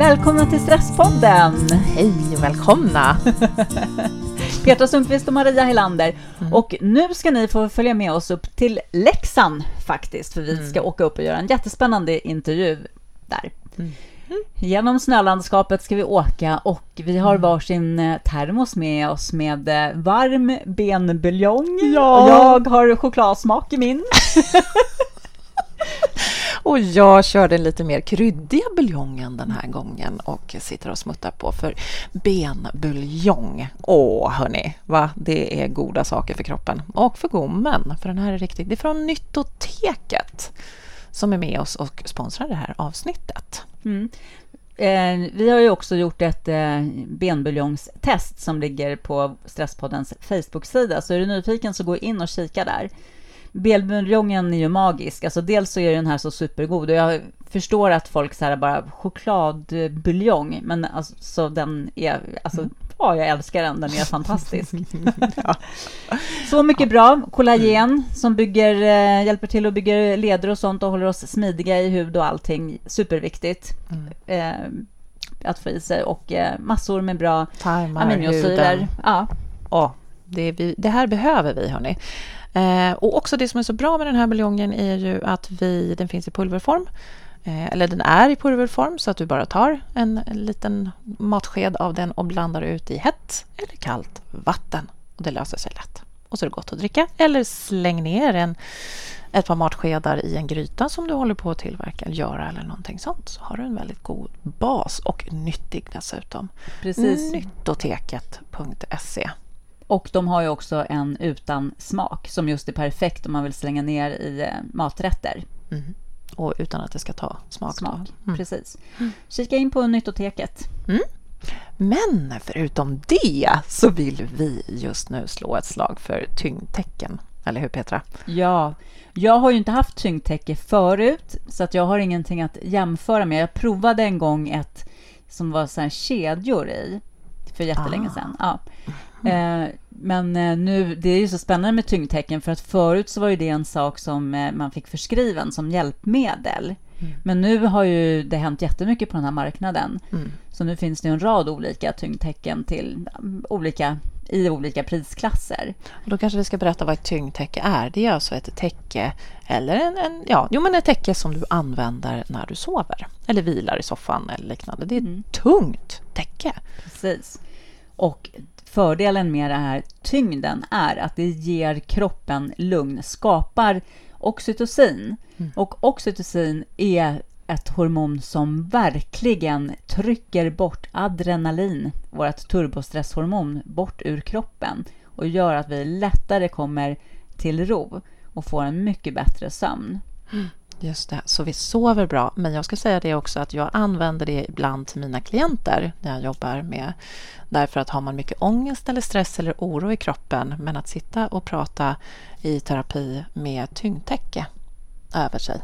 Välkomna till Stresspodden! Hej och välkomna! Petra Sundqvist och Maria Helander. Mm. Och nu ska ni få följa med oss upp till Leksand faktiskt, för vi mm. ska åka upp och göra en jättespännande intervju där. Mm. Genom snölandskapet ska vi åka och vi har mm. varsin eh, termos med oss med eh, varm benbuljong. Ja. Jag har chokladsmak i min. Och jag kör den lite mer kryddiga buljongen den här gången och sitter och smuttar på för benbuljong. Åh, hörni, va? Det är goda saker för kroppen och för gommen. För den här är riktigt, det är från Nyttoteket som är med oss och sponsrar det här avsnittet. Mm. Eh, vi har ju också gjort ett eh, benbuljongstest som ligger på Stresspoddens Facebook-sida, så är du nyfiken så gå in och kika där. Belbuljongen är ju magisk. Alltså dels så är den här så supergod och jag förstår att folk så här bara chokladbuljong, men alltså den är, alltså mm. ja, jag älskar den, den är fantastisk. ja. Så mycket bra. Kollagen som bygger, eh, hjälper till att bygga leder och sånt och håller oss smidiga i hud och allting. Superviktigt. Mm. Eh, att få i sig och eh, massor med bra Tarmar, aminosyror. Ja. Oh, det, vi, det här behöver vi, hörni. Eh, och också det som är så bra med den här buljongen är ju att vi, den finns i pulverform. Eh, eller den är i pulverform så att du bara tar en, en liten matsked av den och blandar ut i hett eller kallt vatten. Och det löser sig lätt. Och så är det gott att dricka. Eller släng ner en, ett par matskedar i en gryta som du håller på att tillverka eller göra eller någonting sånt. Så har du en väldigt god bas och nyttig dessutom. Precis. Nyttoteket.se och de har ju också en utan smak som just är perfekt om man vill slänga ner i eh, maträtter. Mm. Och utan att det ska ta smak. smak mm. Precis. Kika in på Nyttoteket. Mm. Men förutom det så vill vi just nu slå ett slag för tyngdtecken. Eller hur Petra? Ja, jag har ju inte haft tyngdtäcke förut så att jag har ingenting att jämföra med. Jag provade en gång ett som var så kedjor i för jättelänge ah. sedan. Ja. Eh, men eh, nu, det är ju så spännande med tyngdtecken för att förut så var ju det en sak som eh, man fick förskriven som hjälpmedel. Mm. Men nu har ju det hänt jättemycket på den här marknaden. Mm. Så nu finns det en rad olika tyngdtecken till olika, i olika prisklasser. Och då kanske vi ska berätta vad ett tyngdtäcke är. Det är alltså ett täcke eller en, en, ja, jo, men ett täcke som du använder när du sover eller vilar i soffan eller liknande. Det är ett mm. tungt täcke. Precis. Och fördelen med den här tyngden är att det ger kroppen lugn, skapar oxytocin. Mm. Och oxytocin är ett hormon som verkligen trycker bort adrenalin, vårt turbostresshormon, bort ur kroppen och gör att vi lättare kommer till ro och får en mycket bättre sömn. Mm. Just det, så vi sover bra. Men jag ska säga det också att jag använder det ibland till mina klienter när jag jobbar med. Därför att har man mycket ångest eller stress eller oro i kroppen men att sitta och prata i terapi med tyngdtäcke över sig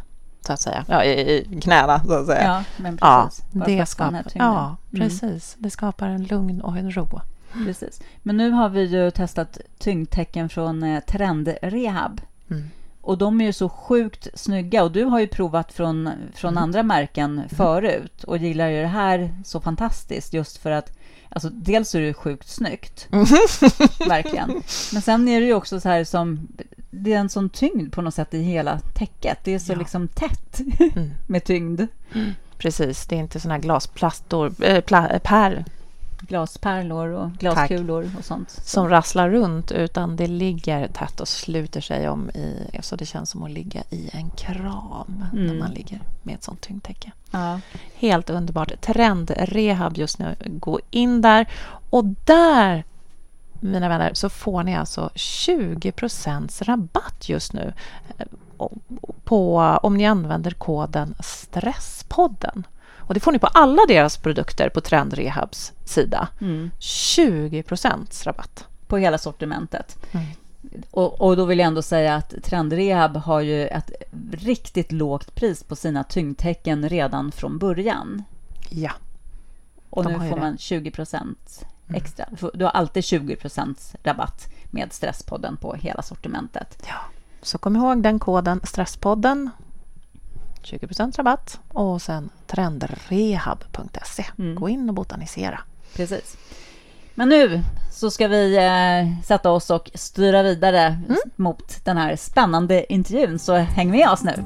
så att säga. Ja, i, i knäna så att säga. Ja, men precis. Ja, det skapar, ja precis. Mm. Det skapar en lugn och en ro. Precis. Men nu har vi ju testat tyngdtecken från eh, Trendrehab. Mm. Och de är ju så sjukt snygga. Och du har ju provat från, från mm. andra märken mm. förut och gillar ju det här så fantastiskt just för att Alltså, dels är det sjukt snyggt, mm. verkligen. Men sen är det ju också så här som, det är en sån tyngd på något sätt i hela täcket. Det är så ja. liksom tätt mm. med tyngd. Precis, det är inte såna här glasplastor, äh, pla, pär, glaspärlor och glaskulor Tack. och sånt. Som rasslar runt, utan det ligger tätt och sluter sig om i... Så det känns som att ligga i en kram mm. när man ligger med ett sånt tyngdtäcke. Ja. Helt underbart. Trendrehab just nu. Gå in där. Och där, mina vänner, så får ni alltså 20% rabatt just nu eh, på, om ni använder koden Stresspodden. Och det får ni på alla deras produkter på Trendrehabs sida. Mm. 20% rabatt. På hela sortimentet. Mm. Och, och, då vill jag ändå säga att Trendrehab har ju ett riktigt lågt pris på sina tyngdtecken redan från början. Ja. Och nu får man 20 procent mm. extra. Mm. Du har alltid 20 procents rabatt med Stresspodden på hela sortimentet. Ja. Så kom ihåg den koden, Stresspodden 20% rabatt och sen trendrehab.se. Mm. Gå in och botanisera. Precis. Men nu så ska vi eh, sätta oss och styra vidare mm. mot den här spännande intervjun, så häng med oss nu.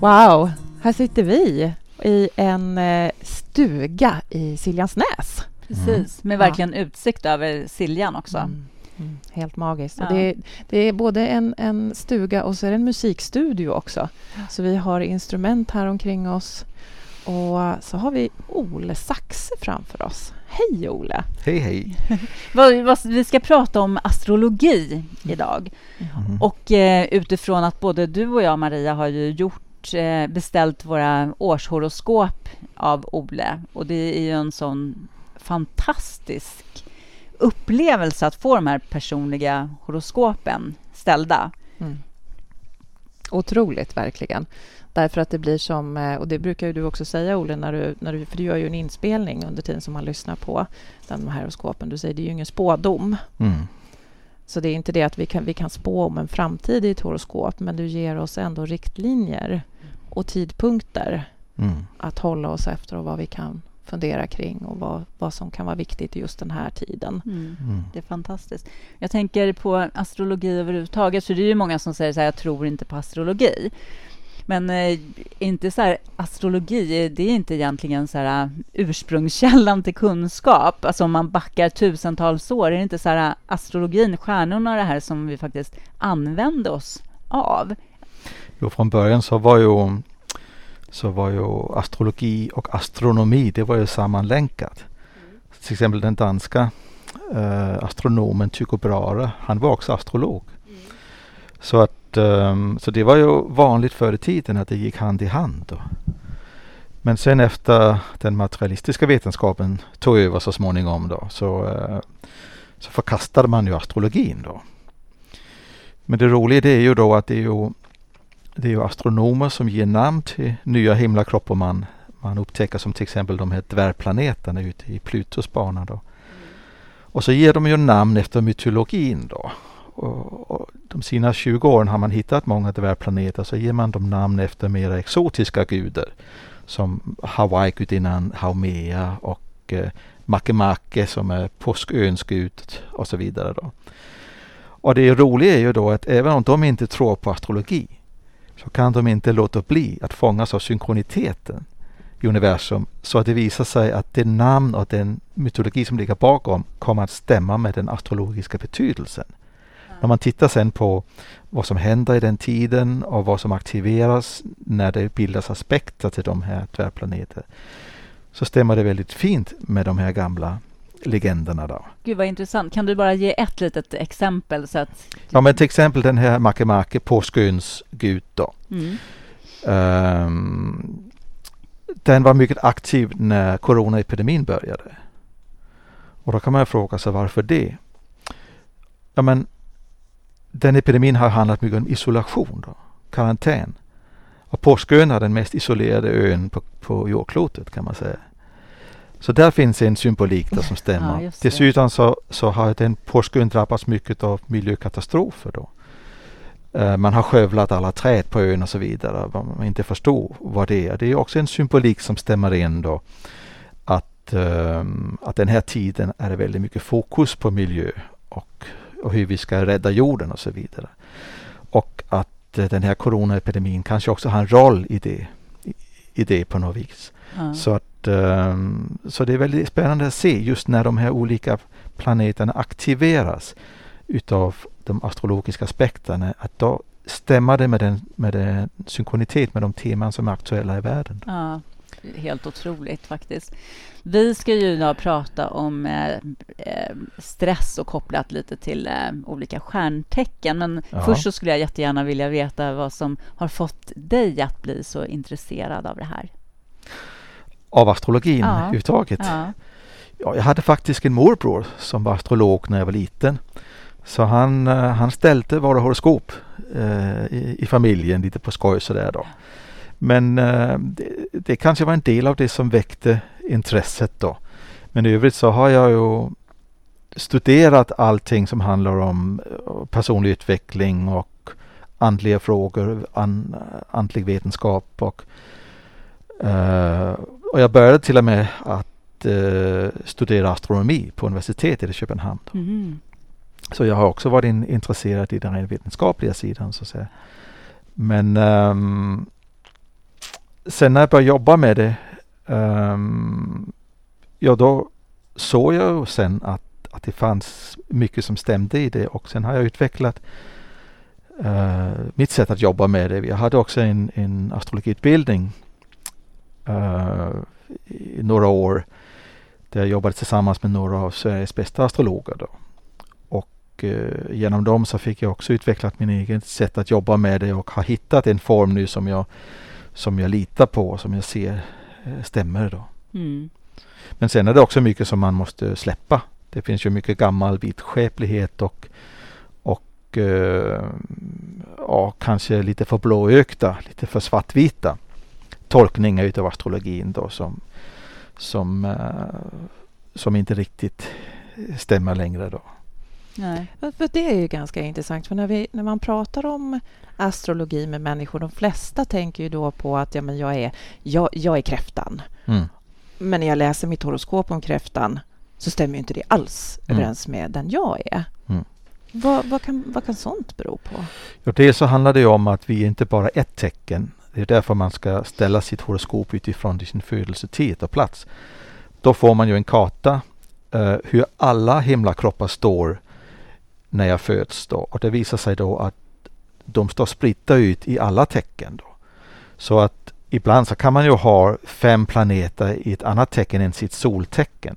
Wow, här sitter vi i en eh, stuga i Siljansnäs. Precis, med verkligen ja. utsikt över Siljan också. Mm. Mm, helt magiskt. Ja. Det, är, det, är, både en, en, stuga och så är det en musikstudio också. Så vi har instrument här omkring oss. Och så har vi Ole Saxe framför oss. Hej Ole! Hej hej! vi ska prata om astrologi idag. Mm. Och eh, utifrån att både du och jag, Maria, har ju gjort eh, beställt våra årshoroskop av Ole. Och det är ju en sån fantastisk upplevelse att få de här personliga horoskopen ställda. Mm. Otroligt, verkligen. Därför att det blir som, eh, och det brukar ju du också säga Olle, när du, när du, för du gör ju en inspelning under tiden som man lyssnar på de här horoskopen. Du säger det är ju ingen spådom. Mm. Så det är inte det att vi kan, vi kan spå om en framtid i ett horoskop, men du ger oss ändå riktlinjer och tidpunkter mm. att hålla oss efter och vad vi kan fundera kring och vad, vad som kan vara viktigt i just den här tiden. Mm. Mm. Det är fantastiskt. Jag tänker på astrologi överhuvudtaget, för det är ju många som säger så här, jag tror inte på astrologi. Men eh, inte så här, astrologi, det är inte egentligen så här, ursprungskällan till kunskap. Alltså om man backar tusentals år, är det inte så här, astrologin, stjärnorna, det här som vi faktiskt använde oss av? Jo, från början så var ju så var ju astrologi och astronomi, det var ju sammanlänkat. Mm. Till exempel den danska uh, astronomen Tycho Brahe, han var också astrolog. Mm. Så, att, um, så det var ju vanligt förr i tiden att det gick hand i hand. Då. Men sen efter den materialistiska vetenskapen tog över så småningom då, så, uh, så förkastade man ju astrologin då. Men det roliga det är ju då att det är ju det är ju astronomer som ger namn till nya himlakroppar man, man upptäcker som till exempel de här dvärgplaneterna ute i Plutos bana. Då. Och så ger de ju namn efter mytologin då. Och, och de senaste 20 åren har man hittat många dvärgplaneter så ger man dem namn efter mer exotiska gudar. Som Hawaii-gudinnan Haumea och eh, Makemake som är påsköns gud och så vidare. Då. Och det roliga är ju då att även om de inte tror på astrologi så kan de inte låta bli att fångas av synkroniteten i universum så att det visar sig att det namn och den mytologi som ligger bakom kommer att stämma med den astrologiska betydelsen. Mm. När man tittar sen på vad som händer i den tiden och vad som aktiveras när det bildas aspekter till de här dvärgplaneterna så stämmer det väldigt fint med de här gamla legenderna. Då. Gud vad intressant. Kan du bara ge ett litet exempel? Så att... Ja men till exempel den här Makemake, påsköns gud då. Mm. Um, den var mycket aktiv när coronaepidemin började. Och då kan man fråga sig varför det? Ja men den epidemin har handlat mycket om isolation, då, karantän. Och Påskön är den mest isolerade ön på, på jordklotet kan man säga. Så där finns en symbolik där som stämmer. Ja, Dessutom så, så har den påskön drabbats mycket av miljökatastrofer då. Uh, man har skövlat alla träd på ön och så vidare. Man inte förstår vad det är. Det är också en symbolik som stämmer in då. Att, uh, att den här tiden är det väldigt mycket fokus på miljö och, och hur vi ska rädda jorden och så vidare. Och att uh, den här coronaepidemin kanske också har en roll i det, i, det på något vis. Så att Ehm, så det är väldigt spännande att se just när de här olika planeterna aktiveras utav de astrologiska aspekterna. Att då stämmer det med, den, med den synkronitet med de teman som är aktuella i världen. Ja, helt otroligt faktiskt. Vi ska ju idag prata om eh, eh, stress och kopplat lite till eh, olika stjärntecken. Men ja. först så skulle jag jättegärna vilja veta vad som har fått dig att bli så intresserad av det här av astrologin ja. överhuvudtaget. Ja. Ja, jag hade faktiskt en morbror som var astrolog när jag var liten. Så han, eh, han ställde våra horoskop eh, i, i, familjen lite på skoj sådär då. Men eh, det, det, kanske var en del av det som väckte intresset då. Men i övrigt så har jag ju studerat allting som handlar om eh, personlig utveckling och andliga frågor, an, andlig vetenskap och, uh, och jag började till och med att uh, studera astronomi på universitetet i Köpenhamn. Mm. Så jag har också varit in, intresserad i den rent vetenskapliga sidan så att säga. Men um, sen när jag började jobba med det, um, ja då såg jag sen att, att det fanns mycket som stämde i det och sen har jag utvecklat uh, mitt sätt att jobba med det. Jag hade också en, en astrologiutbildning uh, i några år där jag jobbade tillsammans med några av Sveriges bästa astrologer. Då. Och uh, genom dem så fick jag också utvecklat min egen sätt att jobba med det och har hittat en form nu som jag, som jag litar på och som jag ser stämmer. Då. Mm. Men sen är det också mycket som man måste släppa. Det finns ju mycket gammal vidskeplighet och, och eh, ja, kanske lite för blåögda, lite för svartvita tolkningar utav astrologin då som, som, eh, som inte riktigt stämmer längre då. Nej. För det är ju ganska intressant, för när, vi, när man pratar om astrologi med människor, de flesta tänker ju då på att ja, men jag, är, jag, jag är kräftan. Mm. Men när jag läser mitt horoskop om kräftan så stämmer inte det alls mm. överens med den jag är. Mm. Vad, vad, kan, vad kan sånt bero på? Ja, dels så handlar det om att vi är inte bara ett tecken. Det är därför man ska ställa sitt horoskop utifrån sin födelsetid och plats. Då får man ju en karta uh, hur alla himlakroppar står när jag föds. Då. Och det visar sig då att de står spridda ut i alla tecken. Då. Så att ibland så kan man ju ha fem planeter i ett annat tecken än sitt soltecken.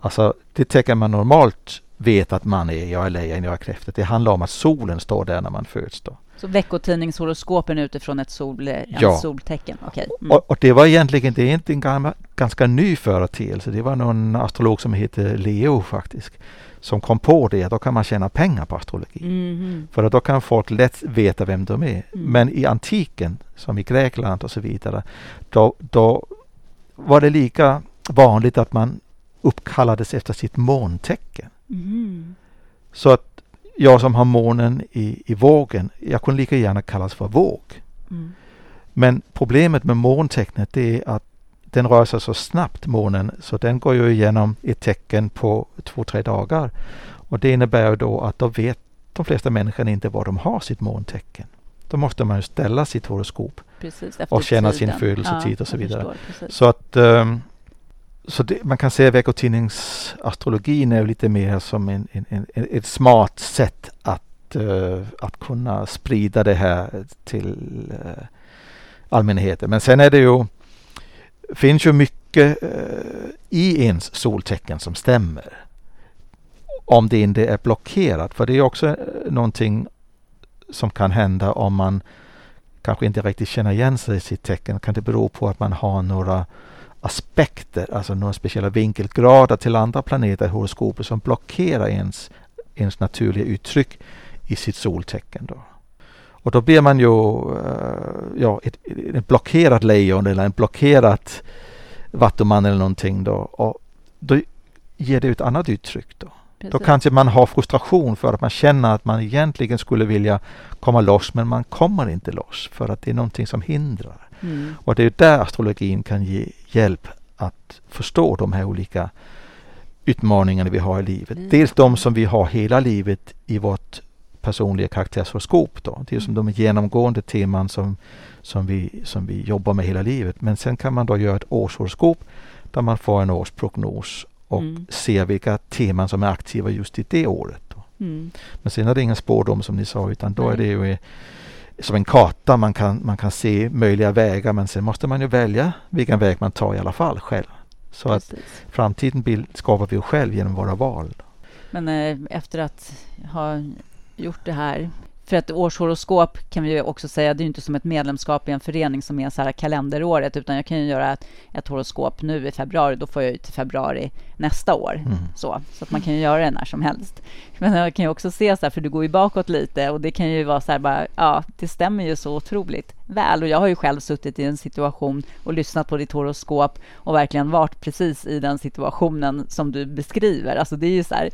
Alltså det tecken man normalt vet att man är, jag är lejon, jag är kräftet. Det handlar om att solen står där när man föds. Då. Så veckotidningshoroskopen utifrån ett sol, ja. soltecken? Okay. Mm. Och, och, det var egentligen det är en gammal, ganska ny företeelse. Det var någon astrolog som heter Leo faktiskt som kom på det, då kan man tjäna pengar på astrologi. Mm. För då kan folk lätt veta vem de är. Mm. Men i antiken, som i Grekland och så vidare, då, då var det lika vanligt att man uppkallades efter sitt måntecken. Mm. Så att jag som har månen i, i vågen, jag kunde lika gärna kallas för våg. Mm. Men problemet med måntecknet är att den rör sig så snabbt, månen, så den går ju igenom ett tecken på två, tre dagar. Och det innebär då att då vet de flesta människor inte var de har sitt måntecken. Då måste man ju ställa sitt horoskop Precis, och känna tiden. sin födelsetid ja, och så vidare. Förstår, så att um, så det, man kan säga veckotidningsastrologin är lite mer som en, en, en, ett smart sätt att, uh, att kunna sprida det här till uh, allmänheten. Men sen är det ju finns ju mycket eh, i ens soltecken som stämmer. Om det inte är blockerat, för det är också eh, någonting som kan hända om man kanske inte riktigt känner igen sig i sitt tecken. Kan det bero på att man har några aspekter, alltså några speciella vinkelgrader till andra planeter i horoskopet som blockerar ens, ens naturliga uttryck i sitt soltecken. Då. Och då blir man ju uh, ja, ett, ett blockerat lejon eller en blockerat vattuman eller någonting då. Och då ger det ett annat uttryck då. Precis. Då kanske man har frustration för att man känner att man egentligen skulle vilja komma loss men man kommer inte loss för att det är någonting som hindrar. Mm. Och det är där astrologin kan ge hjälp att förstå de här olika utmaningarna vi har i livet. Mm. Dels de som vi har hela livet i vårt personliga karaktärshoroskop. Då. Det är som de genomgående teman som, som, vi, som vi jobbar med hela livet. Men sen kan man då göra ett årshoroskop där man får en årsprognos och mm. se vilka teman som är aktiva just i det året. Mm. Men sen är det inga spårdom som ni sa utan då Nej. är det ju som en karta. Man kan, man kan se möjliga vägar men sen måste man ju välja vilken väg man tar i alla fall själv. Så Precis. att framtiden bild skapar vi själv genom våra val. Men eh, efter att ha gjort det här för ett årshoroskop kan vi också säga, det är inte som ett medlemskap i en förening som är så här kalenderåret, utan jag kan ju göra ett, ett horoskop nu i februari, då får jag ut i februari nästa år. Mm. Så, så att man kan ju göra det när som helst. Men jag kan ju också se så här, för du går ju bakåt lite och det kan ju vara så här bara, ja, det stämmer ju så otroligt väl. Och jag har ju själv suttit i en situation och lyssnat på ditt horoskop och verkligen varit precis i den situationen som du beskriver. Alltså det är ju så här,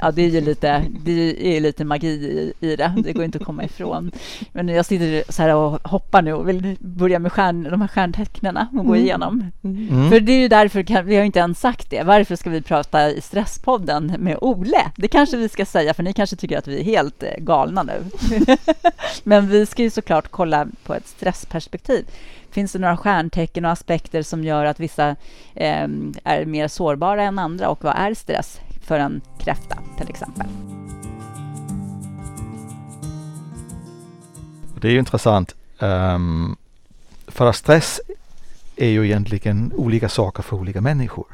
ja, det är ju lite, det är lite magi i, i det. Det går inte att komma ifrån. Men jag sitter så här och hoppar nu och vill börja med stjärn, de här stjärntecknen och gå mm. igenom. Mm. För det är ju därför, vi har inte ens sagt det. Varför ska vi prata i Stresspodden med Ole? Det kanske vi ska säga, för ni kanske tycker att vi är helt eh, galna nu. Men vi ska ju såklart kolla på ett stressperspektiv. Finns det några stjärntecken och aspekter som gör att vissa eh, är mer sårbara än andra? Och vad är stress för en kräfta till exempel? Det är ju intressant. Um, för att stress är ju egentligen olika saker för olika människor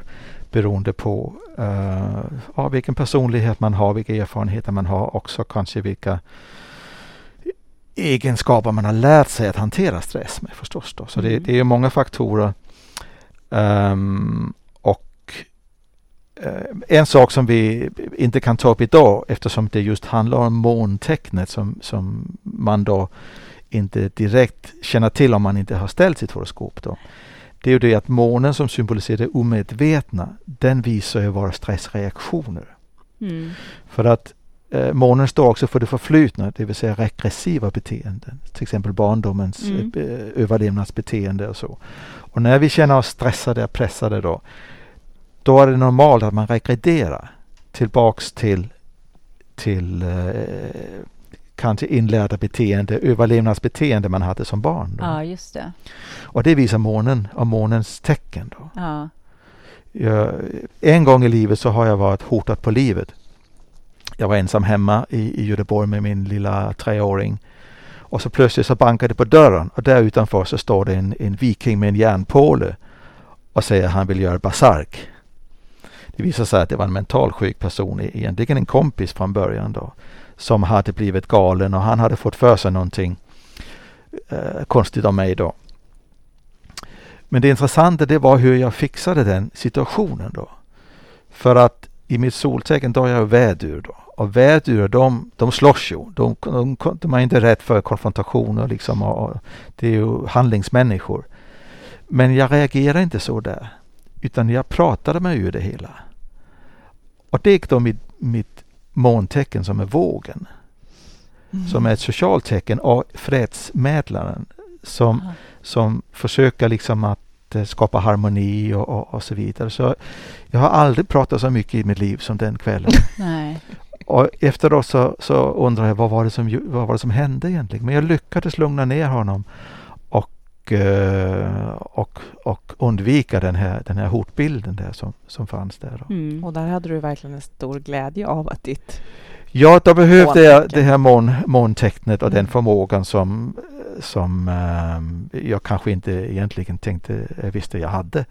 beroende på uh, ja, vilken personlighet man har, vilka erfarenheter man har, också kanske vilka egenskaper man har lärt sig att hantera stress med förstås. Då. Så mm. det, det, är många faktorer. Um, och uh, en sak som vi inte kan ta upp idag eftersom det just handlar om måntecknet som, som man då inte direkt känner till om man inte har ställt sitt horoskop. Då. Det är ju det att månen som symboliserar det omedvetna, den visar ju våra stressreaktioner. Mm. För att eh, månen står också för det förflutna, det vill säga regressiva beteenden. Till exempel barndomens mm. eh, överlevnadsbeteende och så. Och när vi känner oss stressade och pressade då, då är det normalt att man regrederar tillbaks till, till eh, kanske inlärda beteende, överlevnadsbeteende man hade som barn. Då. Ja, just det. Och det visar månen och månens tecken. Då. Ja. Jag, en gång i livet så har jag varit hotad på livet. Jag var ensam hemma i, i Göteborg med min lilla treåring. Och så plötsligt så bankar det på dörren och där utanför så står det en, en viking med en järnpåle och säger att han vill göra basark. Det visar sig att det var en mentalsjuk person, e-, egentligen en kompis från början då som hade blivit galen och han hade fått för sig någonting eh, konstigt om mig då. Men det intressanta det var hur jag fixade den situationen då. För att i mitt soltecken då är jag vädur då. Och vädur de, de slåss ju. De, de, de är inte rätt för konfrontationer liksom. Och, och, det är ju handlingsmänniskor. Men jag reagerar inte så där. Utan jag pratade mig ur det hela. Och det gick då mitt, mitt måntecken som är vågen. Mm. Som är ett socialt tecken och fredsmäklaren som, som försöker liksom att eh, skapa harmoni och, och, och, så vidare. Så jag har aldrig pratat så mycket i mitt liv som den kvällen. Nej. Och efteråt så, så undrar jag vad var, det som, vad var det som hände egentligen? Men jag lyckades lugna ner honom och, eh, och, och undvika den här, den här hotbilden där som, som fanns där. Mm. Och där hade du verkligen en stor glädje av att ditt Ja, då behövde jag det här mån, måntecknet och mm. den förmågan som, som um, jag kanske inte egentligen tänkte, jag visste jag hade.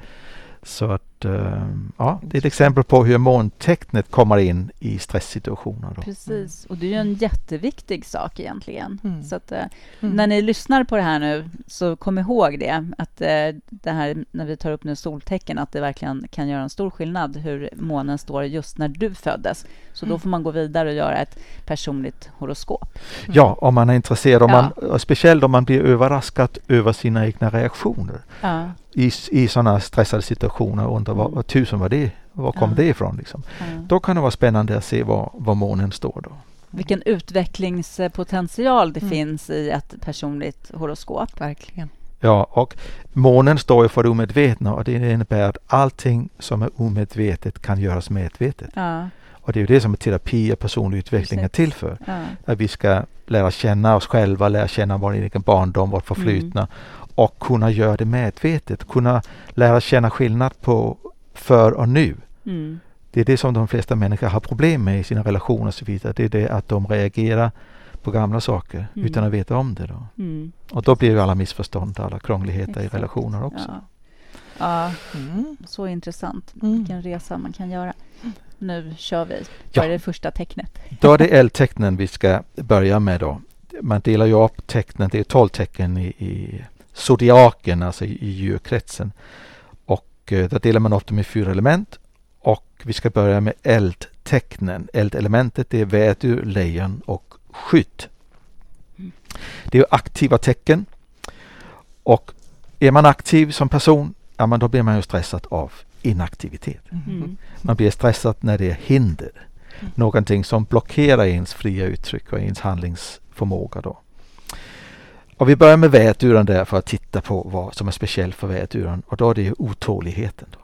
Så att ja, det är ett exempel på hur måntecknet kommer in i stresssituationer. Då. Precis, och det är ju en jätteviktig sak egentligen. Mm. Så att, uh, mm. när ni lyssnar på det här nu, så kom ihåg det, att uh, det här när vi tar upp nu soltecken, att det verkligen kan göra en stor skillnad hur månen står just när du föddes. Så mm. då får man gå vidare och göra ett personligt horoskop. Mm. Ja, om man är intresserad, om ja. man, speciellt om man blir överraskad över sina egna reaktioner. Ja i, i sådana stressade situationer och undrar vad, vad tusen var det? Var kom ja. det ifrån? Liksom. Ja. Då kan det vara spännande att se var, var månen står. Då. Vilken utvecklingspotential det mm. finns i ett personligt horoskop. Verkligen. Ja, och månen står ju för det omedvetna och det innebär att allting som är omedvetet kan göras medvetet. Ja. Och det är ju det som terapi och personlig utveckling Precis. är till för. Ja. Att vi ska lära känna oss själva, lära känna vår egen barndom, vårt förflutna mm och kunna göra det medvetet. Kunna lära känna skillnad på för och nu. Mm. Det är det som de flesta människor har problem med i sina relationer och så vidare. Det är det att de reagerar på gamla saker mm. utan att veta om det. Då. Mm. Och då blir ju alla missförstånd, alla krångligheter Exakt. i relationer också. Ja, ja. Mm. så intressant. Mm. Vilken resa man kan göra. Nu kör vi. Vad är det första tecknet? Då är det eldtecknen vi ska börja med då. Man delar ju upp tecknen, det är tolv tecken i, i zodiaken, alltså i, i djurkretsen. Och eh, där delar man upp dem i fyra element. Och vi ska börja med eldtecknen. Eldelementet är vädur, lejon och skytt. Det är aktiva tecken. Och är man aktiv som person, ja men då blir man ju stressad av inaktivitet. Mm. Man blir stressad när det är hinder. Mm. Någonting som blockerar ens fria uttryck och ens handlingsförmåga då. Och vi börjar med väduren där för att titta på vad som är speciellt för väduren och då är det ju otåligheten. Då.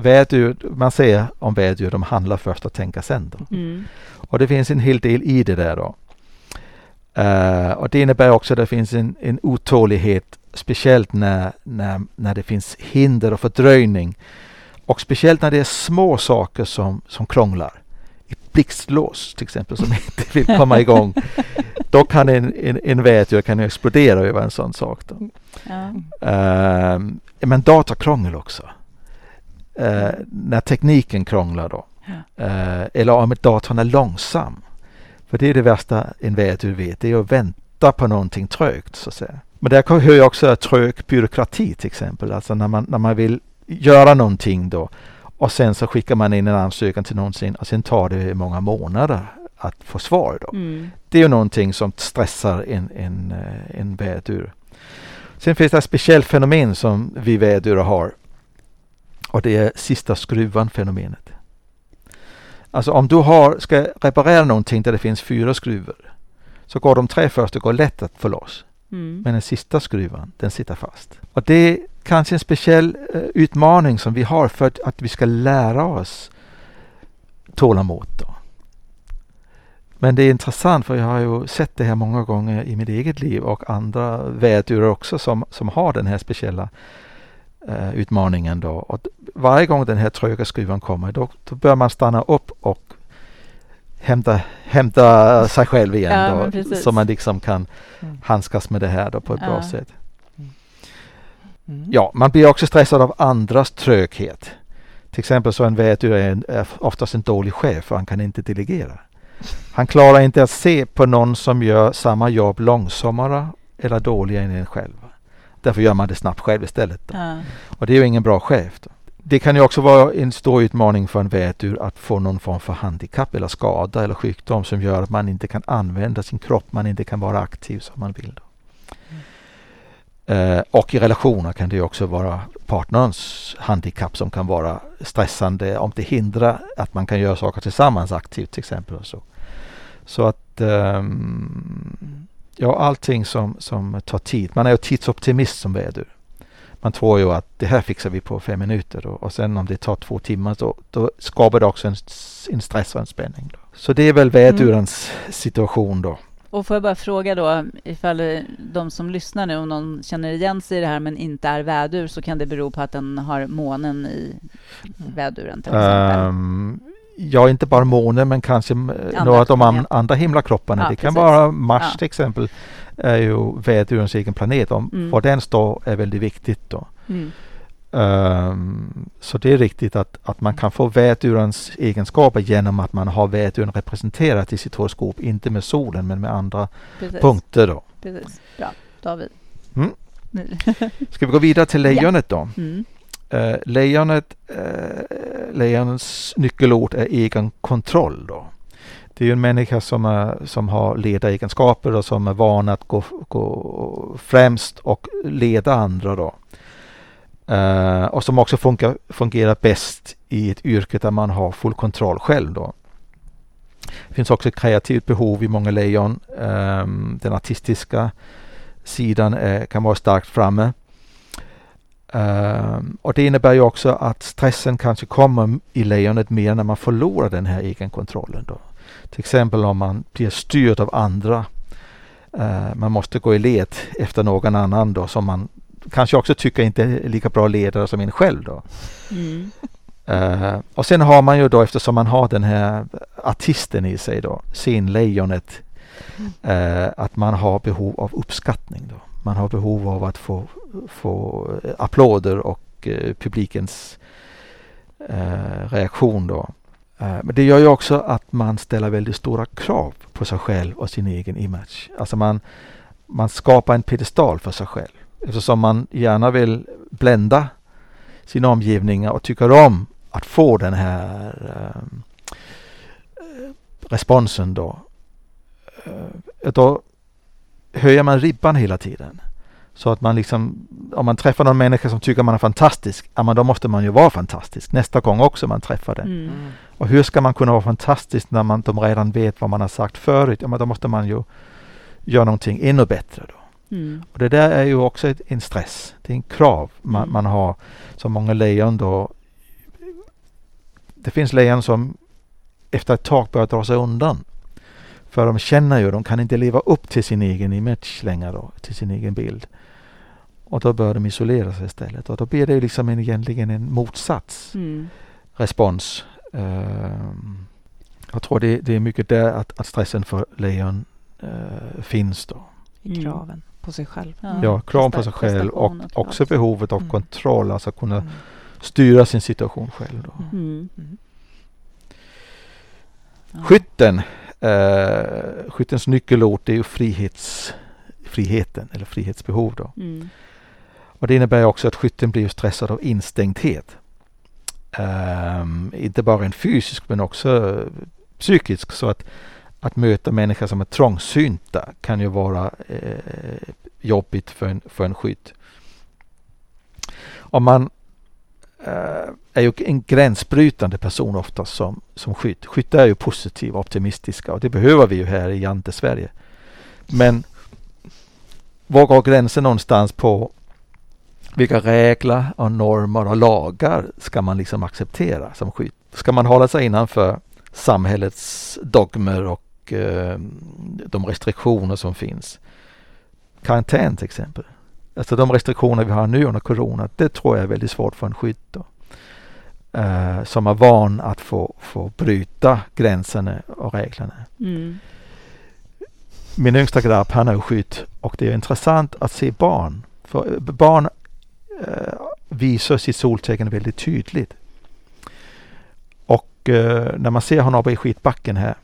Vädur, man säger om vädur, de handlar först och tänker sen. Då. Mm. Och det finns en hel del i det där då. Eh, och det innebär också att det finns en, en otålighet, speciellt när, när, när det finns hinder och fördröjning. Och speciellt när det är små saker som, som krånglar. Blixtlås till exempel som inte vill komma igång. Då kan en, en, en vädur kan explodera över en sån sak. Ja. Eh, men datakrångel också. Eh, när tekniken krånglar då. Eh, eller om datorn är långsam. För det är det värsta en vädur vet, det är att vänta på någonting trögt så att säga. Men där hör jag också trög byråkrati till exempel, alltså när man, när man vill göra någonting då och sen så skickar man in en ansökan till någonsin och sen tar det många månader att få svar då. Mm. Det är ju någonting som stressar en, en, eh, en vädur. Sen finns det ett speciellt fenomen som vi vädurar har och det är sista skruvan fenomenet. Alltså om du har, ska reparera någonting där det finns fyra skruvar så går de tre första går lätt att få loss. Mm. Men den sista skruvan, den sitter fast. Och det kanske en speciell uh, utmaning som vi har för att, vi ska lära oss tålamod. Då. Men det är intressant för jag har ju sett det här många gånger i mitt eget liv och andra vädurar också som, som har den här speciella uh, utmaningen. Då. Och varje gång den här tröga skruvan kommer då, då bör man stanna upp och hämta, hämta sig själv igen Ja, då, så man liksom kan Mm. handskas med det här då på ett bra Ja. sätt. Mm. Ja, man blir också stressad av andras tröghet. Till exempel så en vädur är, en, är oftast en dålig chef för han kan inte delegera. Han klarar inte att se på någon som gör samma jobb långsammare eller dåligare än en själv. Därför gör man det snabbt själv istället. Ja. Och det är ju ingen bra chef. Då. Det kan ju också vara en stor utmaning för en vädur att få någon form för handikapp eller skada eller sjukdom som gör att man inte kan använda sin kropp, man inte kan vara aktiv som man vill. Då. Eh, och i relationer kan det också vara partnerns handikapp som kan vara stressande om det hindrar att man kan göra saker tillsammans aktivt till exempel. Och så. så att ehm, ja, allting som, som tar tid. Man är ju tidsoptimist som vädur. Man tror ju att det här fixar vi på fem minuter då. och sen om det tar två timmar då, då skapar det också en, en stress och en spänning. Då. Så det är väl vädurens situation då. Och får jag bara fråga då, ifall eh, de som lyssnar nu, om någon känner igen sig i det här men inte är vädur, så kan det bero på att den har månen i väduren till exempel? Um, ja, inte bara månen men kanske andra, några av de an, andra himlakropparna. Ja, det kan precis. vara Mars Ja. till exempel är ju vädurens egen planet. Om Mm. var den står är väldigt viktigt då. Mm. Um, så det är riktigt att, att man kan få vädurens egenskaper genom att man har väduren representerat i sitt horoskop. Inte med solen men med andra Precis. punkter då. Precis. Bra, David. Mm. Nu. Ska vi gå vidare till lejonet då? Mm. Uh, lejonet, uh, lejonens nyckelord är egen kontroll. Då. Det är en människa som, är, som har ledaregenskaper och som är van att gå, gå främst och leda andra. Då. Uh, och som också funkar, fungerar bäst i ett yrke där man har full kontroll själv. Då. Det finns också ett kreativt behov i många lejon. Um, den artistiska sidan är, kan vara starkt framme. Um, och det innebär ju också att stressen kanske kommer i lejonet mer när man förlorar den här egenkontrollen. Då. Till exempel om man blir styrd av andra. Uh, man måste gå i led efter någon annan då som man kanske också tycker inte är lika bra ledare som en själv. Då. Mm. Uh, och sen har man ju då eftersom man har den här artisten i sig då, scenlejonet, uh, att man har behov av uppskattning. Då. Man har behov av att få, få applåder och uh, publikens reaktion då. men det gör ju också att man ställer väldigt stora krav på sig själv och sin egen image. Alltså man, man skapar en pedestal för sig själv eftersom man gärna vill blända sin omgivning och tycker om att få den här um, responsen då. Uh, då höjer man ribban hela tiden. Så att man liksom, om man träffar någon människa som tycker man är fantastisk, ja men då måste man ju vara fantastisk nästa gång också man träffar den. Mm. mm. Och hur ska man kunna vara fantastisk när man, de redan vet vad man har sagt förut? Ja men då måste man ju göra någonting ännu bättre då. Mm. Och det där är ju också ett, en stress. Det är en krav man, mm. man har som många lejon då. Det finns lejon som efter ett tag börjar dra sig undan. För de känner ju, de kan inte leva upp till sin egen image längre då, till sin egen bild. Och då bör de isolera sig istället och då blir det liksom en, egentligen en motsats mm. respons. Uh, jag tror det, det, är mycket där att, att stressen för lejon uh, finns då. I mm. kraven på sig själv. Ja, ja krav på sig själv och också behovet av mm. kontroll, alltså kunna mm. styra sin situation själv. Då. Mm. Mm. Skytten, uh, skyttens nyckelord är ju frihets, friheten eller frihetsbehov. Då. Mm. Och det innebär också att skytten blir stressad av instängdhet. Um, inte bara en fysisk men också psykisk. Så att, att möta människor som är trångsynta kan ju vara eh, jobbigt för en, för en skytt. Om man eh, är ju en gränsbrytande person oftast som, som skytt. Skyttar är ju positiva, optimistiska och det behöver vi ju här i Jante-Sverige. Men var går gränsen någonstans på vilka regler och normer och lagar ska man liksom acceptera som skytt? Ska man hålla sig innanför samhällets dogmer och eh, de restriktioner som finns? Karantän till exempel. Alltså de restriktioner vi har nu under corona, det tror jag är väldigt svårt för en skytt. Då. Uh, som är van att få, få bryta gränserna och reglerna. Mm. Min yngsta grabb, han är skytt och det är intressant att se barn. För barn eh, visar sitt soltecken väldigt tydligt. Och eh, när man ser honom uppe i skitbacken här,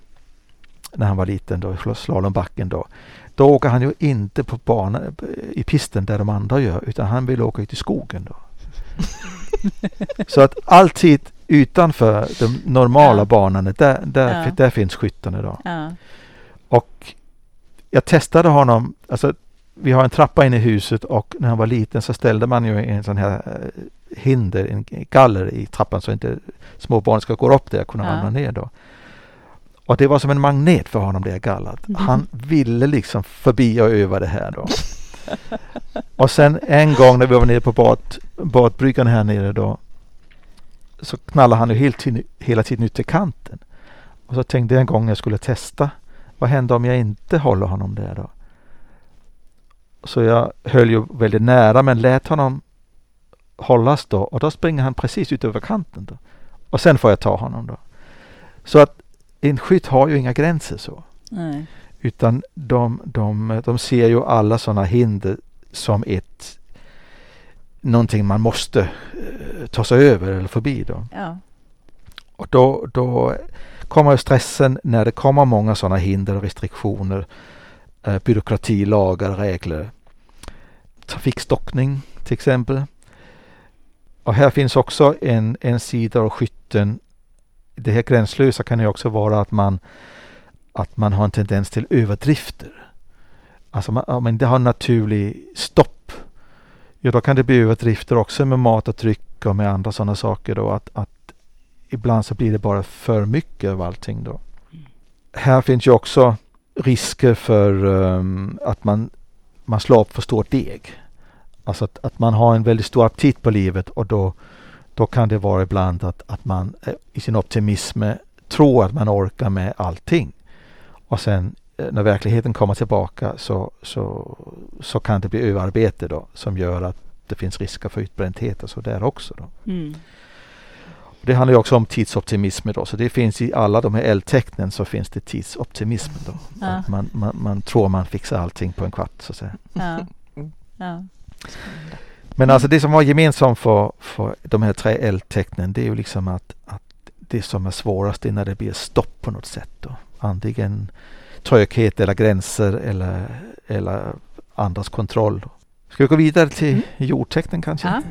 när han var liten då, slalombacken då, då åker han ju inte på banan i pisten där de andra gör, utan han vill åka ut i skogen då. Så att alltid utanför de normala ja. banorna, där, där, ja. där finns skyttarna då. Ja. Och jag testade honom, alltså vi har en trappa in i huset och när han var liten så ställde man ju en sån här eh, hinder, en galler i trappan så inte små barn ska gå upp där och kunna ja. ramla ner då. Och det var som en magnet för honom det gallret. Mm. Han ville liksom förbi och över det här då. och sen en gång när vi var nere på bad, badbryggan här nere då så knallade han ju helt, hela tiden ut till kanten. Och så tänkte jag en gång jag skulle testa. Vad händer om jag inte håller honom där då? Så jag höll ju väldigt nära men lät honom hållas då och då springer han precis ut över kanten. Då. Och sen får jag ta honom då. Så att en skytt har ju inga gränser så. Nej. Utan de, de, de ser ju alla sådana hinder som ett någonting man måste uh, ta sig över eller förbi då. Ja. Och då, då kommer stressen när det kommer många sådana hinder och restriktioner eh, byråkrati, lagar, regler. Trafikstockning till exempel. Och här finns också en, en sida av skytten. Det här gränslösa kan ju också vara att man, att man har en tendens till överdrifter. Alltså man, om man inte har naturlig stopp, ja då kan det bli överdrifter också med mat och dryck och med andra sådana saker då. Att, att ibland så blir det bara för mycket av allting då. Mm. Här finns ju också risker för um, att man, man slår upp för stor deg. Alltså att, att man har en väldigt stor aptit på livet och då, då kan det vara ibland att, att man eh, i sin optimism tror att man orkar med allting. Och sen eh, när verkligheten kommer tillbaka så, så, så kan det bli överarbete då som gör att det finns risker för utbrändhet och så där också. Då. Mm. Det handlar ju också om tidsoptimism då, så det finns i alla de här eldtecknen så finns det tidsoptimism då. Ja. Man, man, man, tror man fixar allting på en kvart så att säga. Ja. Ja. Men alltså det som var gemensamt för, för de här tre eldtecknen det är ju liksom att, att det som är svårast är när det blir stopp på något sätt. Då. Antingen tröghet eller gränser eller, eller andras kontroll. Ska vi gå vidare till mm. jordtecknen kanske? Ja.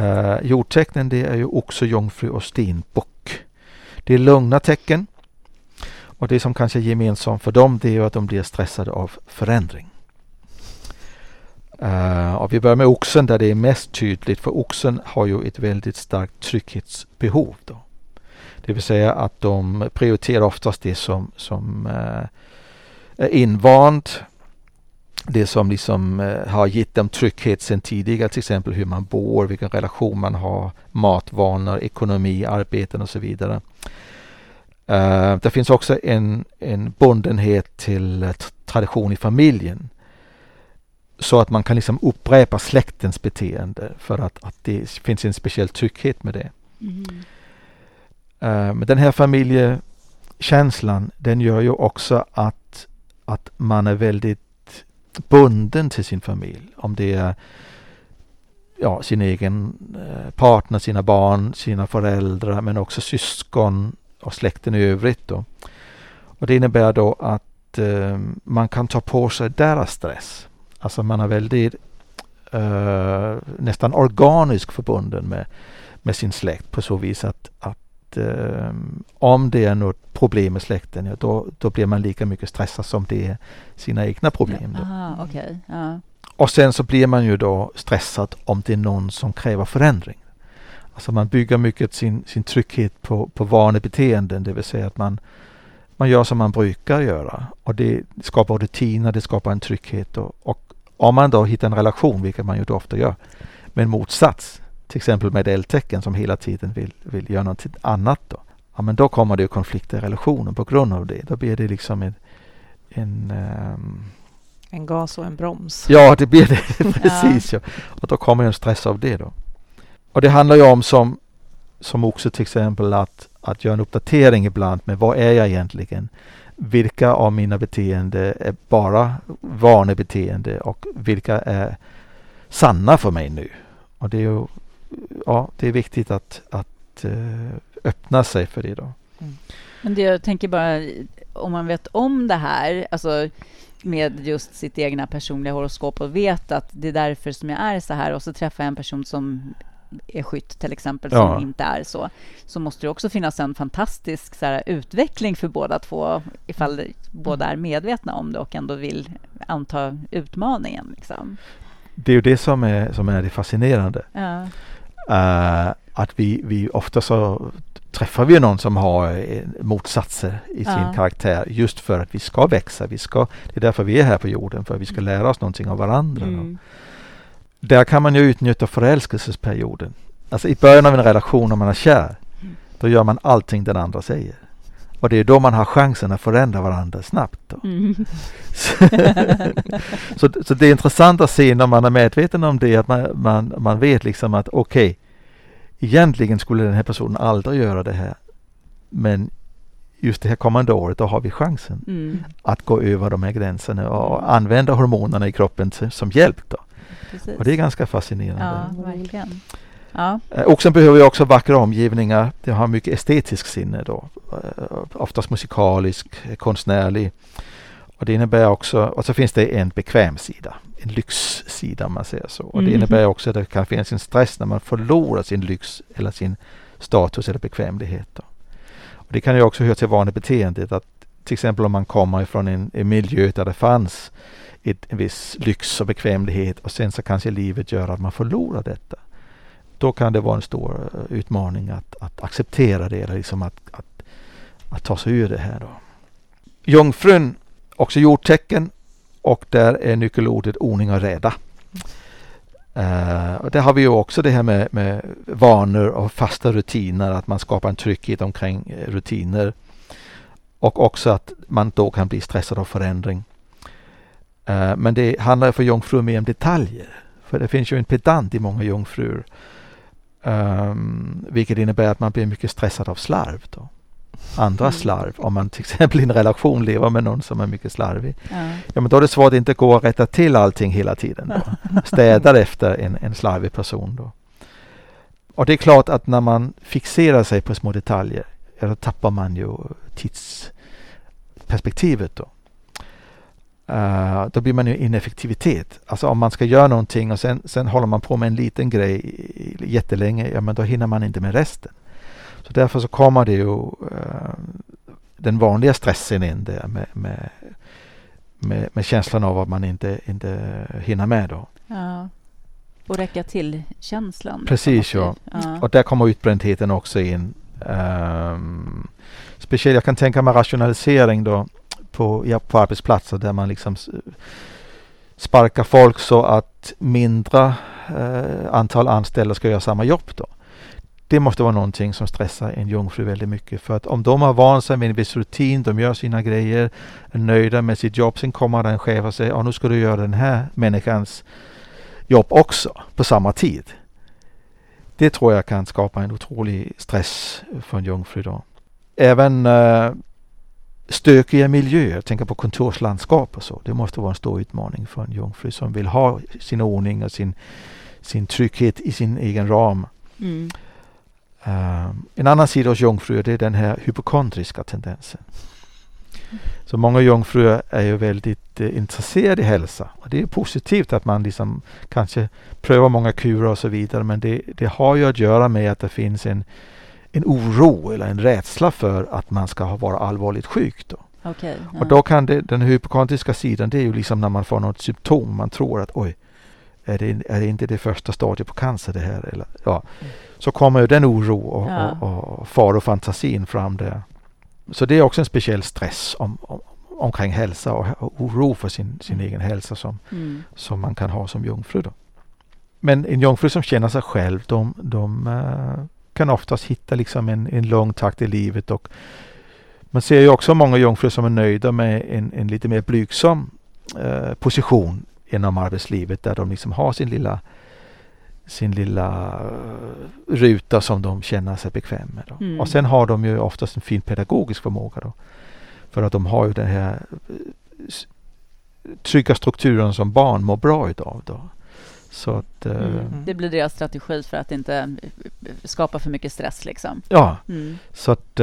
Uh, jordtecknen det är ju också jungfru och stenbock. Det är lugna tecken. Och det som kanske är gemensamt för dem det är att de blir stressade av förändring. Uh, och vi börjar med oxen där det är mest tydligt för oxen har ju ett väldigt starkt trygghetsbehov. Då. Det vill säga att de prioriterar oftast det som, som uh, är invant. Det som liksom uh, har gett dem trygghet sedan tidigare, till exempel hur man bor, vilken relation man har, matvanor, ekonomi, arbeten och så vidare. Uh, det finns också en, en bundenhet till tradition i familjen så att man kan liksom upprepa släktens beteende för att, att det finns en speciell trygghet med det. Mm. Uh, den här familjekänslan den gör ju också att, att man är väldigt bunden till sin familj. Om det är ja, sin egen partner, sina barn, sina föräldrar men också syskon och släkten i övrigt. Då. Och det innebär då att uh, man kan ta på sig deras stress. Alltså man är väldigt uh, nästan organisk förbunden med, med sin släkt på så vis att, att uh, om det är något problem med släkten, ja, då, då blir man lika mycket stressad som det är sina egna problem. Då. Aha, okay. ja. Och sen så blir man ju då stressad om det är någon som kräver förändring. Alltså man bygger mycket sin, sin trygghet på, på vanebeteenden, det vill säga att man, man gör som man brukar göra. Och det skapar rutiner, det skapar en trygghet och, och om man då hittar en relation, vilket man ju då ofta gör, med en motsats, till exempel med eldtecken som hela tiden vill, vill göra något annat då. Ja, men då kommer det konflikter i relationen på grund av det. Då blir det liksom en, en um... en gas och en broms. Ja, det blir det precis. Ja. Och då kommer en stress av det då. Och det handlar ju om som, som också till exempel att, att göra en uppdatering ibland med vad är jag egentligen? vilka av mina beteenden är bara vanebeteende och vilka är sanna för mig nu. Och det är ju ja, det är viktigt att, att eh, öppna sig för det då. Mm. Men det jag tänker bara, om man vet om det här, alltså med just sitt egna personliga horoskop och vet att det är därför som jag är så här och så träffar jag en person som är skytt till exempel, som ja. inte är så, så måste det också finnas en fantastisk så här, utveckling för båda två ifall mm. båda är medvetna om det och ändå vill anta utmaningen. Liksom. Det är ju det som är, som är det fascinerande. Ja. Uh, att vi, vi ofta så träffar vi någon som har eh, motsatser i sin ja. karaktär just för att vi ska växa. Vi ska, det är därför vi är här på jorden, för att vi ska lära oss någonting av varandra. Mm där kan man ju utnyttja förälskelsesperioden. Alltså i början av en relation om man är kär, då gör man allting den andra säger. Och det är då man har chansen att förändra varandra snabbt. Mm. så, så det är intressant att se när man är medveten om det, att man, man, man vet liksom att okej, okay, egentligen skulle den här personen aldrig göra det här. Men just det här kommande året, då har vi chansen mm. att gå över de här gränserna och använda hormonerna i kroppen som hjälp. Då. Precis. Och det är ganska fascinerande. Ja, verkligen. Ja. Eh, oxen behöver ju också vackra omgivningar. Det har mycket estetisk sinne då. Eh, oftast musikalisk, konstnärlig. Och det innebär också, och så finns det en bekväm sida, en lyxsida om man säger så. Och det mm. innebär också att det kan finnas en stress när man förlorar sin lyx eller sin status eller bekvämlighet. Då. Och det kan ju också höra till vanebeteendet att till exempel om man kommer ifrån en, en miljö där det fanns ett, en viss lyx och bekvämlighet och sen så kanske livet gör att man förlorar detta. Då kan det vara en stor eh, utmaning att, att acceptera det eller liksom att, att, att ta sig ur det här. Då. Jungfrun, också jordtecken och där är nyckelordet ordning och reda. Uh, och där har vi ju också det här med, med vanor och fasta rutiner, att man skapar en trygghet omkring eh, rutiner. Och också att man då kan bli stressad av förändring. Uh, men det handlar för jungfrur mer om detaljer. För det finns ju en pedant i många jungfrur. Um, vilket innebär att man blir mycket stressad av slarv. Då. Andra mm. slarv. Om man till exempel i en relation lever med någon som är mycket slarvig. Ja. ja men då är det svårt att inte gå och rätta till allting hela tiden. Då. Städar efter en, en slarvig person. Då. Och det är klart att när man fixerar sig på små detaljer, ja, då tappar man ju tidsperspektivet. Då. Uh, då blir man ju ineffektivitet. Alltså om man ska göra någonting och sen, sen håller man på med en liten grej jättelänge, ja men då hinner man inte med resten. Så därför så kommer det ju uh, den vanliga stressen in där med, med, med, med känslan av att man inte, inte hinner med då. Ja. Och räcka till känslan. Precis ja. ja. Och där kommer utbrändheten också in. Um, speciellt jag kan tänka mig rationalisering då på, ja, på arbetsplatser där man liksom sparkar folk så att mindre eh, antal anställda ska göra samma jobb då. Det måste vara någonting som stressar en jungfru väldigt mycket. För att om de har vant sig med en viss rutin, de gör sina grejer, är nöjda med sitt jobb, sen kommer en chef och säger att nu ska du göra den här människans jobb också på samma tid. Det tror jag kan skapa en otrolig stress för en jungfru då. Även uh, stökiga miljöer, tänka på kontorslandskap och så. Det måste vara en stor utmaning för en jungfru som vill ha sin ordning och sin, sin trygghet i sin egen ram. Mm. Um, en annan sida hos jungfrur det är den här hypokondriska tendensen. Så många jungfrur är ju väldigt eh, intresserade i hälsa. Och det är positivt att man liksom kanske prövar många kurer och så vidare men det, det har ju att göra med att det finns en, en oro eller en rädsla för att man ska vara allvarligt sjuk. Då. Okay, ja. Och då kan det, den hypokondriska sidan det är ju liksom när man får något symptom. Man tror att oj, är det, är det inte det första stadiet på cancer det här? Eller, ja. Mm. Så kommer ju den oro och, ja. och, och farofantasin fram där. Så det är också en speciell stress om, om, omkring hälsa och, och, oro för sin, sin mm. egen hälsa som, mm. som man kan ha som jungfru. Då. Men en jungfru som känner sig själv, de, de uh, kan oftast hitta liksom en, en lång takt i livet och man ser ju också många jungfrur som är nöjda med en, en lite mer blygsam uh, position inom arbetslivet där de liksom har sin lilla sin lilla uh, ruta som de känner sig bekväm med. Mm. Och sen har de ju oftast en fin pedagogisk förmåga. Då. För att de har ju den här uh, trygga strukturen som barn mår bra utav. Då. Så att, uh, mm. Det blir deras strategi för att inte skapa för mycket stress. Liksom. Ja, mm. så, att,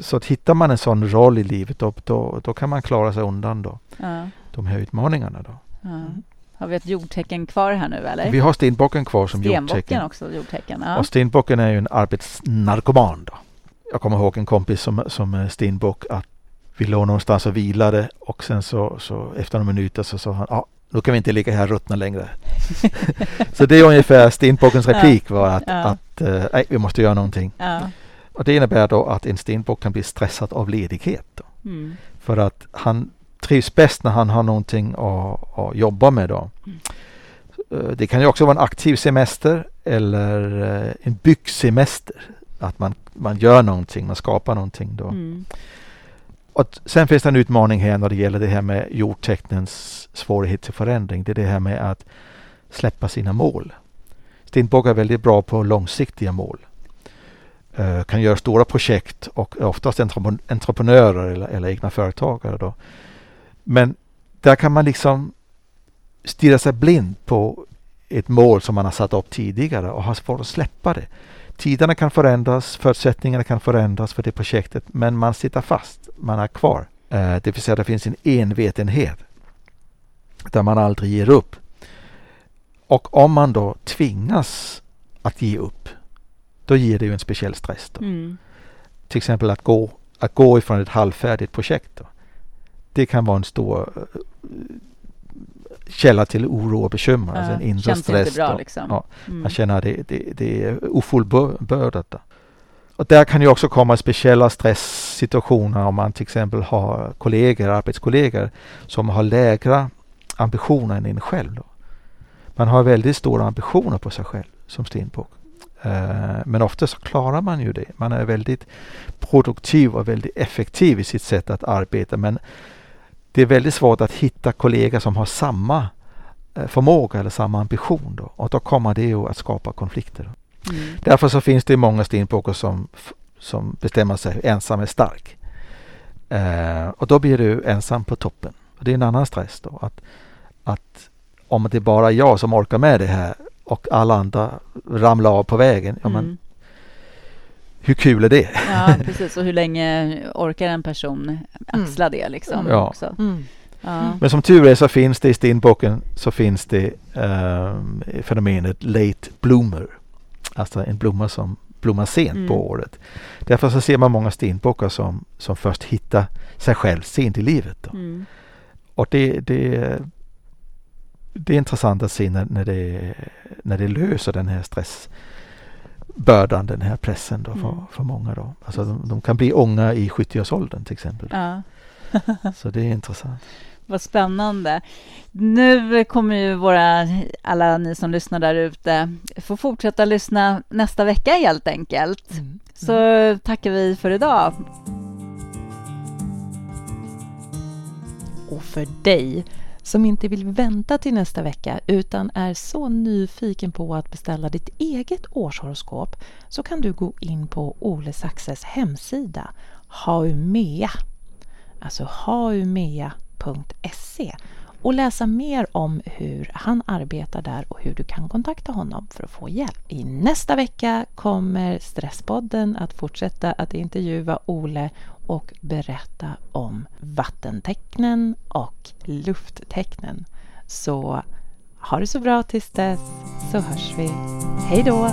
så att hittar man en sån roll i livet då, då, då kan man klara sig undan då, ja. de här utmaningarna. Då. Ja. Har vi ett jordtecken kvar här nu eller? Vi har stenbocken kvar som stenbocken jordtecken. också jordtecken. Ja. Och stenbocken är ju en arbetsnarkoman. Då. Jag kommer ihåg en kompis som, som stenbock att vi låg någonstans och vilade och sen så, så efter några minuter så sa han ah, nu kan vi inte ligga här och ruttna längre. så det är ungefär stenbockens replik var att, ja. att uh, nej, vi måste göra någonting. Ja. Och det innebär då att en stenbock kan bli stressad av ledighet. Mm. För att han trivs bäst när han har någonting att, att jobba med. Då. Mm. Eh, det kan ju också vara en aktiv semester eller eh, en byggsemester. Att man, man gör någonting, man skapar någonting. Då. Mm. Och sen finns det en utmaning här när det gäller det här med jordtecknens svårighet till förändring. Det är det här med att släppa sina mål. Stenbock är väldigt bra på långsiktiga mål. Uh, kan göra stora projekt och oftast entreprenörer eller, eller egna företagare. Då. Men där kan man liksom stirra sig blind på ett mål som man har satt upp tidigare och har svårt att släppa det. Tiderna kan förändras, förutsättningarna kan förändras för det projektet men man sitter fast, man är kvar. Eh, det vill säga det finns en envetenhet där man aldrig ger upp. Och om man då tvingas att ge upp, då ger det ju en speciell stress. Mm. Till exempel att gå, att gå ifrån ett halvfärdigt projekt. Då det kan vara en stor eh, källa till oro och bekymmer. Ja, alltså en inre känns stress. Inte bra, liksom. ja, mm. Man känner att det, det, det är ofullbördat. Och där kan ju också komma speciella stresssituationer om man till exempel har kollegor, arbetskollegor som har lägre ambitioner än en själv. Då. Man har väldigt stora ambitioner på sig själv som stenbock. Uh, men ofta så klarar man ju det. Man är väldigt produktiv och väldigt effektiv i sitt sätt att arbeta men det är väldigt svårt att hitta kollegor som har samma eh, förmåga eller samma ambition. Då. Och då kommer det ju att skapa konflikter. Mm. Därför så finns det många stenbockar som, som bestämmer sig ensam är stark. Uh, och då blir du ensam på toppen. Och det är en annan stress då. Att, att om det är bara jag som orkar med det här och alla andra ramlar av på vägen. Ja, men, mm hur kul är det? Ja, precis. Och hur länge orkar en person axla det liksom? Ja. Också. Mm. Ja. Men som tur är så finns det i stenbocken så finns det um, fenomenet late bloomer. Alltså en blomma som utblommar sent mm. på året. Därför så ser man många stenbockar som, som först hittar sig själv sent i livet. Mm. Och det, det, det är intressant att se när, när, det, när det löser den här stressbördan, den här pressen då för, mm. för många. Då. Alltså de, de kan bli unga i 70-årsåldern till exempel. Ja. Så det är intressant. Vad spännande. Nu kommer ju våra, alla ni som lyssnar där ute få fortsätta lyssna nästa vecka helt enkelt. Mm. Så tackar vi för idag. Och för dig som inte vill vänta till nästa vecka utan är så nyfiken på att beställa ditt eget årshoroskop så kan du gå in på Ole Saxes hemsida Haumea, alltså haumea.se och läsa mer om hur han arbetar där och hur du kan kontakta honom för att få hjälp. I nästa vecka kommer Stresspodden att fortsätta att intervjua Ole och berätta om vattentecknen och lufttecknen. Så ha det så bra tills dess så hörs vi. Hej då!